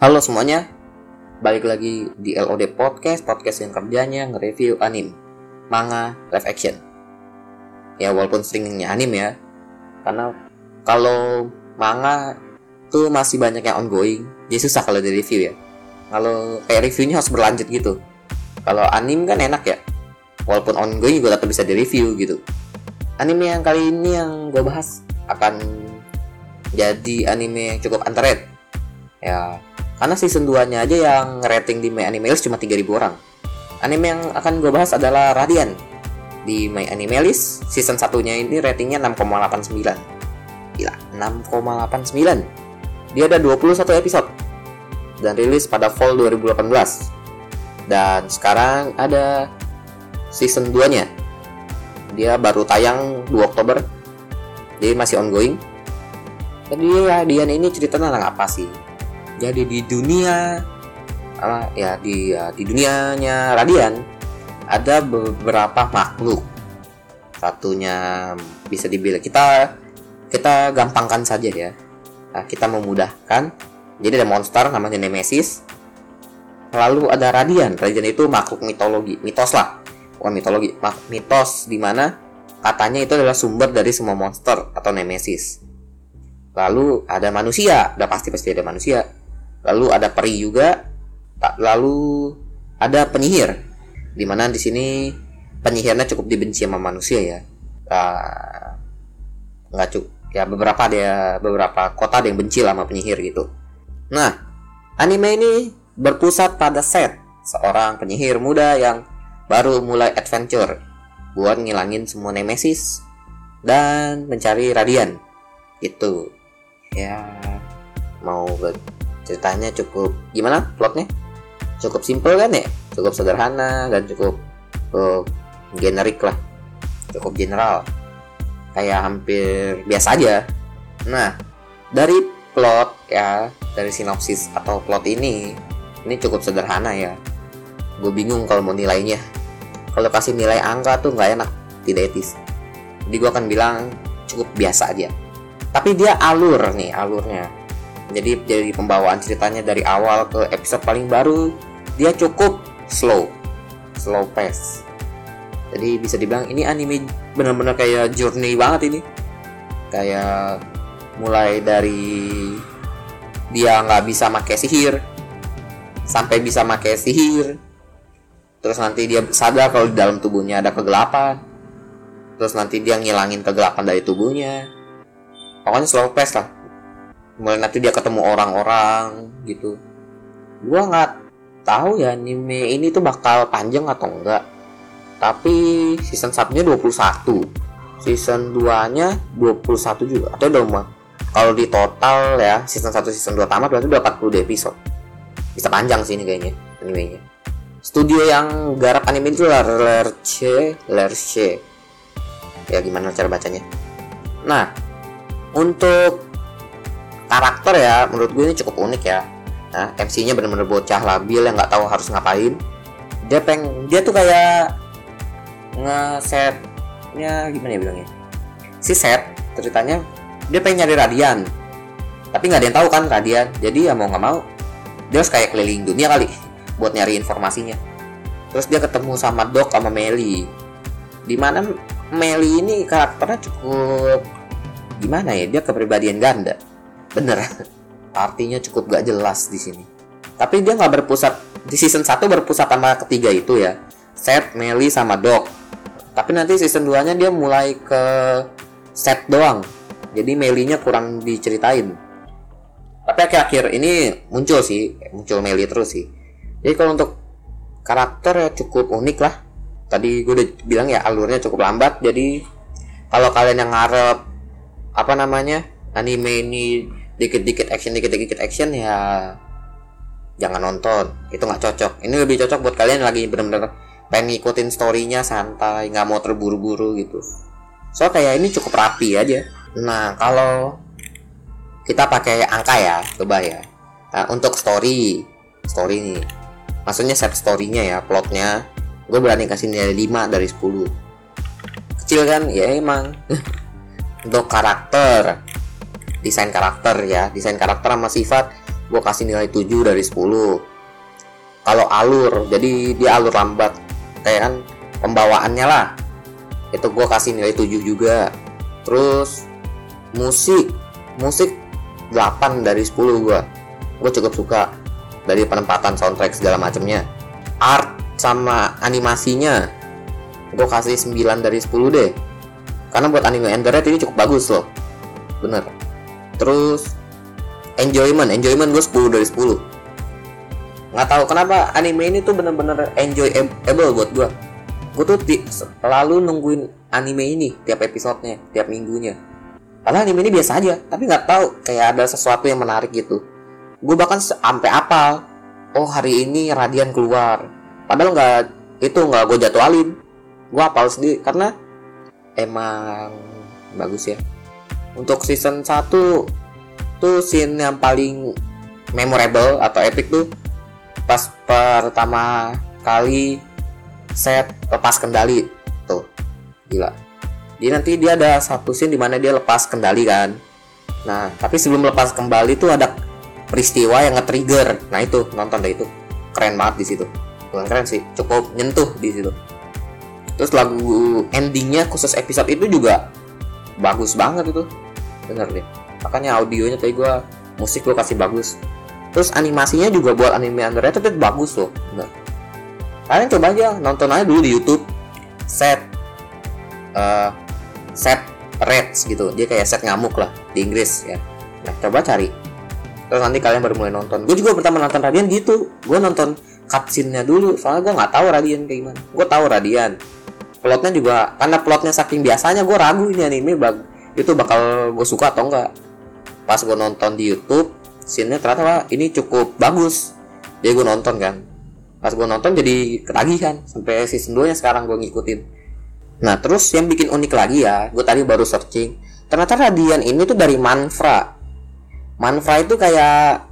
Halo semuanya, balik lagi di LOD Podcast, podcast yang kerjanya nge-review anime, manga, live action. Ya walaupun seringnya anime ya, karena kalau manga tuh masih banyak yang ongoing, jadi susah kalau di review ya. Kalau kayak reviewnya harus berlanjut gitu. Kalau anime kan enak ya, walaupun ongoing juga tetap bisa di review gitu. Anime yang kali ini yang gue bahas akan jadi anime cukup underrated. Ya, karena season 2-nya aja yang rating di My Anime List cuma 3000 orang. Anime yang akan gue bahas adalah Radiant. Di My Anime List, season 1-nya ini ratingnya 6,89. Gila, 6,89. Dia ada 21 episode. Dan rilis pada fall 2018. Dan sekarang ada season 2-nya. Dia baru tayang 2 Oktober. Jadi masih ongoing. Jadi Dian ini ceritanya tentang apa sih? Jadi di dunia apa ya di ya, di dunianya Radian ada beberapa makhluk. Satunya bisa dibilang kita kita gampangkan saja ya. Nah, kita memudahkan. Jadi ada monster namanya Nemesis. Lalu ada Radian. Radian itu makhluk mitologi mitos lah. Bukan mitologi mitos di mana katanya itu adalah sumber dari semua monster atau Nemesis. Lalu ada manusia. Udah pasti pasti ada manusia lalu ada peri juga. Lalu ada penyihir. Di mana di sini penyihirnya cukup dibenci sama manusia ya. Uh, nggak cukup ya beberapa ada beberapa kota ada yang benci sama penyihir gitu. Nah anime ini berpusat pada set seorang penyihir muda yang baru mulai adventure buat ngilangin semua nemesis dan mencari radian. Itu ya mau ceritanya cukup gimana plotnya? Cukup simple kan ya? Cukup sederhana dan cukup uh, generik lah. Cukup general. Kayak hampir biasa aja. Nah dari plot ya dari sinopsis atau plot ini ini cukup sederhana ya. Gue bingung kalau mau nilainya. Kalau kasih nilai angka tuh nggak enak tidak etis. Jadi gue akan bilang cukup biasa aja. Tapi dia alur nih alurnya jadi dari pembawaan ceritanya dari awal ke episode paling baru dia cukup slow. Slow pace. Jadi bisa dibilang ini anime benar-benar kayak journey banget ini. Kayak mulai dari dia nggak bisa pakai sihir sampai bisa pakai sihir. Terus nanti dia sadar kalau di dalam tubuhnya ada kegelapan. Terus nanti dia ngilangin kegelapan dari tubuhnya. Pokoknya slow pace lah nanti dia ketemu orang-orang gitu. Gua nggak tahu ya anime ini tuh bakal panjang atau enggak. Tapi season satunya 21 season 2 nya 21 juga. Atau udah kalau di total ya season 1 season 2 tamat berarti udah 40 episode. Bisa panjang sih ini kayaknya animenya. Studio yang garap anime itu Lerche Lerche. Ya gimana cara bacanya? Nah untuk karakter ya menurut gue ini cukup unik ya. Nah MC-nya bener-bener bocah labil yang nggak tahu harus ngapain. Dia peng dia tuh kayak ngesetnya gimana ya bilangnya? Si set ceritanya dia pengen nyari radian. Tapi nggak ada yang tahu kan radian. Jadi ya mau nggak mau dia harus kayak keliling dunia kali buat nyari informasinya. Terus dia ketemu sama Doc sama Meli di mana Meli ini karakternya cukup gimana ya? Dia kepribadian ganda bener. Artinya cukup gak jelas di sini. Tapi dia nggak berpusat di season 1 berpusat sama ketiga itu ya. Seth, Melly sama Doc. Tapi nanti season 2 nya dia mulai ke Seth doang. Jadi Melly-nya kurang diceritain. Tapi akhir-akhir ini muncul sih muncul Melly terus sih. Jadi kalau untuk karakter ya cukup unik lah. Tadi gue udah bilang ya alurnya cukup lambat. Jadi kalau kalian yang ngarep apa namanya anime ini dikit-dikit action dikit-dikit action ya jangan nonton. Itu nggak cocok. Ini lebih cocok buat kalian lagi bener-bener pengen ngikutin storynya santai nggak mau terburu-buru gitu. So kayak ini cukup rapi aja. Nah kalau kita pakai angka ya coba ya. Nah, untuk story story nih. Maksudnya set storynya ya plotnya. Gue berani kasih nilai 5 dari 10 kecil kan? Ya emang. Untuk karakter desain karakter ya. Desain karakter sama sifat gue kasih nilai 7 dari 10 kalau alur jadi dia alur lambat kayak kan pembawaannya lah. Itu gue kasih nilai 7 juga. Terus musik. Musik 8 dari 10 gue gue cukup suka dari penempatan soundtrack segala macamnya. Art sama animasinya gue kasih 9 dari 10 deh. Karena buat anime Enderet ini cukup bagus loh. Bener terus enjoyment. Enjoyment gue 10 dari 10 nggak tahu kenapa anime ini tuh bener-bener enjoyable buat gue gue tuh selalu nungguin anime ini tiap episodenya tiap minggunya. Padahal anime ini biasa aja tapi nggak tahu kayak ada sesuatu yang menarik gitu. Gue bahkan sampai apal oh hari ini Radian keluar. Padahal nggak itu nggak gue jadwalin. Gue apal sendiri karena emang bagus ya untuk season 1 tuh scene yang paling memorable atau epic tuh pas pertama kali set lepas kendali. Tuh gila. Jadi nanti dia ada satu scene di mana dia lepas kendali kan. Nah tapi sebelum lepas kembali tuh ada peristiwa yang nge-trigger. Nah itu nonton deh itu. Keren banget di situ. Bukan keren sih cukup nyentuh di situ. Terus lagu endingnya khusus episode itu juga bagus banget itu bener deh. Makanya audionya tadi gue musik gue kasih bagus. Terus animasinya juga buat anime underrated itu bagus loh bener. Kalian coba aja nonton aja dulu di YouTube. Set uh, set Reds gitu. Dia kayak set ngamuk lah di Inggris ya. Nah coba cari. Terus nanti kalian baru mulai nonton. Gue juga pertama nonton Radian gitu. Gue nonton cutscene-nya dulu soalnya gue nggak tahu Radian kayak gimana. Gue tahu Radian. Plotnya juga karena plotnya saking biasanya gue ragu ini anime bag itu bakal gue suka atau enggak? Pas gue nonton di YouTube scene-nya ternyata wah, ini cukup bagus. Jadi gue nonton kan. Pas gue nonton jadi ketagihan sampai season 2 nya sekarang gue ngikutin. Nah terus yang bikin unik lagi ya gue tadi baru searching ternyata Radian ini tuh dari Manfra Manfra itu kayak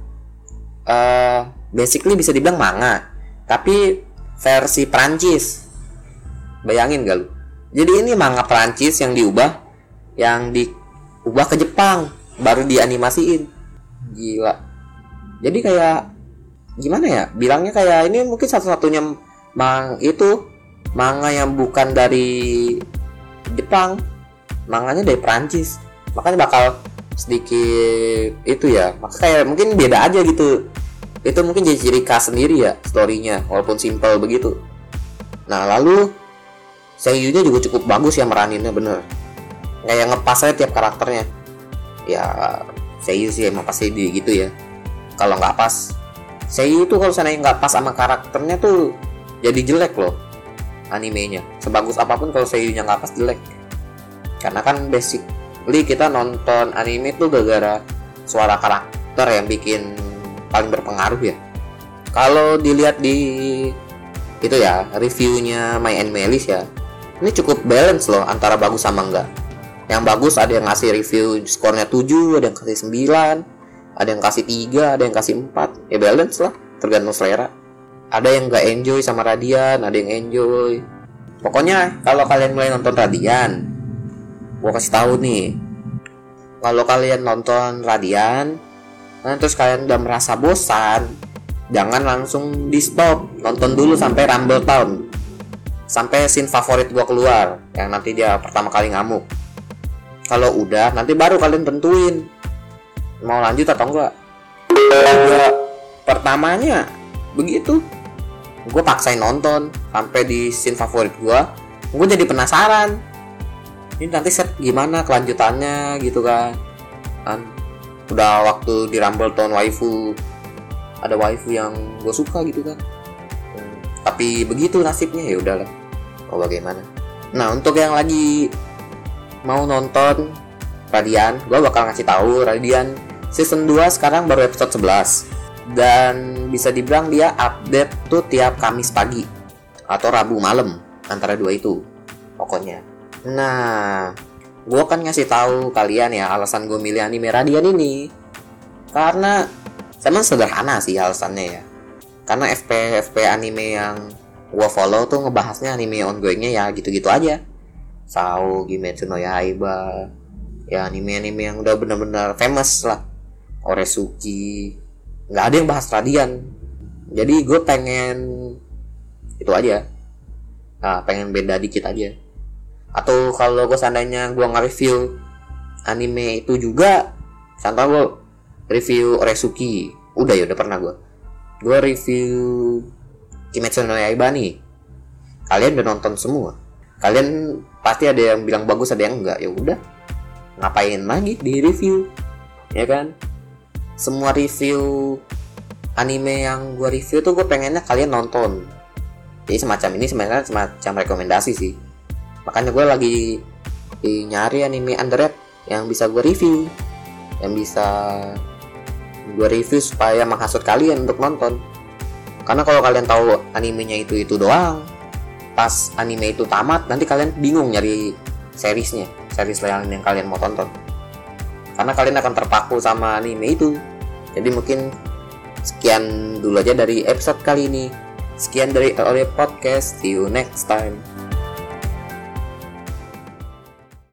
uh, basically bisa dibilang manga tapi versi Prancis bayangin gak lu? Jadi ini manga Prancis yang diubah yang diubah ke Jepang baru dianimasiin. Gila. Jadi kayak gimana ya? Bilangnya kayak ini mungkin satu-satunya mang itu manga yang bukan dari Jepang. Manganya dari Prancis makanya bakal sedikit itu ya. Maka kayak mungkin beda aja gitu. Itu mungkin jadi ciri khas sendiri ya storynya. Walaupun simple begitu. Nah lalu seiyunya juga cukup bagus ya meraninnya bener kayak ngepas aja tiap karakternya ya seiyu sih emang pasti di gitu ya kalau nggak pas seiyu tuh kalau sana nggak pas sama karakternya tuh jadi jelek loh animenya sebagus apa pun kalau seiyunya nggak pas jelek karena kan basic Li kita nonton anime tuh gara-gara suara karakter yang bikin paling berpengaruh ya. Kalau dilihat di itu ya reviewnya My Anime List ya, ini cukup balance loh antara bagus sama enggak. Yang bagus ada yang ngasih review skornya 7, ada yang kasih 9, ada yang kasih 3, ada yang kasih 4. Ya balance lah, tergantung selera. Ada yang nggak enjoy sama Radian, ada yang enjoy. Pokoknya kalau kalian mulai nonton Radian, gue kasih tahu nih kalau kalian nonton Radian nah terus kalian udah merasa bosan jangan langsung di stop nonton dulu sampai Rumble Town sampai scene favorit gue keluar yang nanti dia pertama kali ngamuk kalau udah nanti baru kalian tentuin. Mau lanjut atau enggak. Juga pertamanya begitu. Gue paksain nonton sampai di scene favorit gue gue jadi penasaran. Ini nanti set gimana kelanjutannya gitu kan. Kan udah waktu di Rumble Town waifu. Ada waifu yang gue suka gitu kan. Tapi begitu nasibnya ya udahlah. Mau bagaimana? Nah untuk yang lagi mau nonton Radian gue bakal ngasih tahu Radian season 2 sekarang baru episode 11 dan bisa dibilang dia update tuh tiap Kamis pagi atau Rabu malam antara dua itu pokoknya Nah, gue akan ngasih tahu kalian ya alasan gue milih anime Radian ini. Karena emang sederhana sih alasannya ya. Karena FP FP anime yang gue follow tuh ngebahasnya anime ongoingnya ya gitu-gitu aja. Sao, Kimetsu no Yaiba, ya anime-anime yang udah bener-bener famous lah. Oresuki, nggak ada yang bahas Radian. Jadi gue pengen itu aja. Nah, pengen beda dikit aja. Atau kalau gue seandainya gue nge-review anime itu juga contoh gue review Oresuki udah ya udah pernah gue gue review Kimetsu no Yaiba nih. Kalian udah nonton semua kalian pasti ada yang bilang bagus ada yang enggak. Ya udah ngapain lagi di review? Ya kan? Semua review anime yang gue review tuh gue pengennya kalian nonton. Jadi semacam ini sebenarnya semacam rekomendasi sih. Makanya gue lagi nyari anime underrated yang bisa gue review yang bisa gue review supaya menghasut kalian untuk nonton. Karena kalau kalian tahu animenya itu itu doang pas anime itu tamat nanti kalian bingung nyari seriesnya series yang, yang kalian mau tonton. Karena kalian akan terpaku sama anime itu. Jadi mungkin sekian dulu aja dari episode kali ini. Sekian dari LOD Podcast. See you next time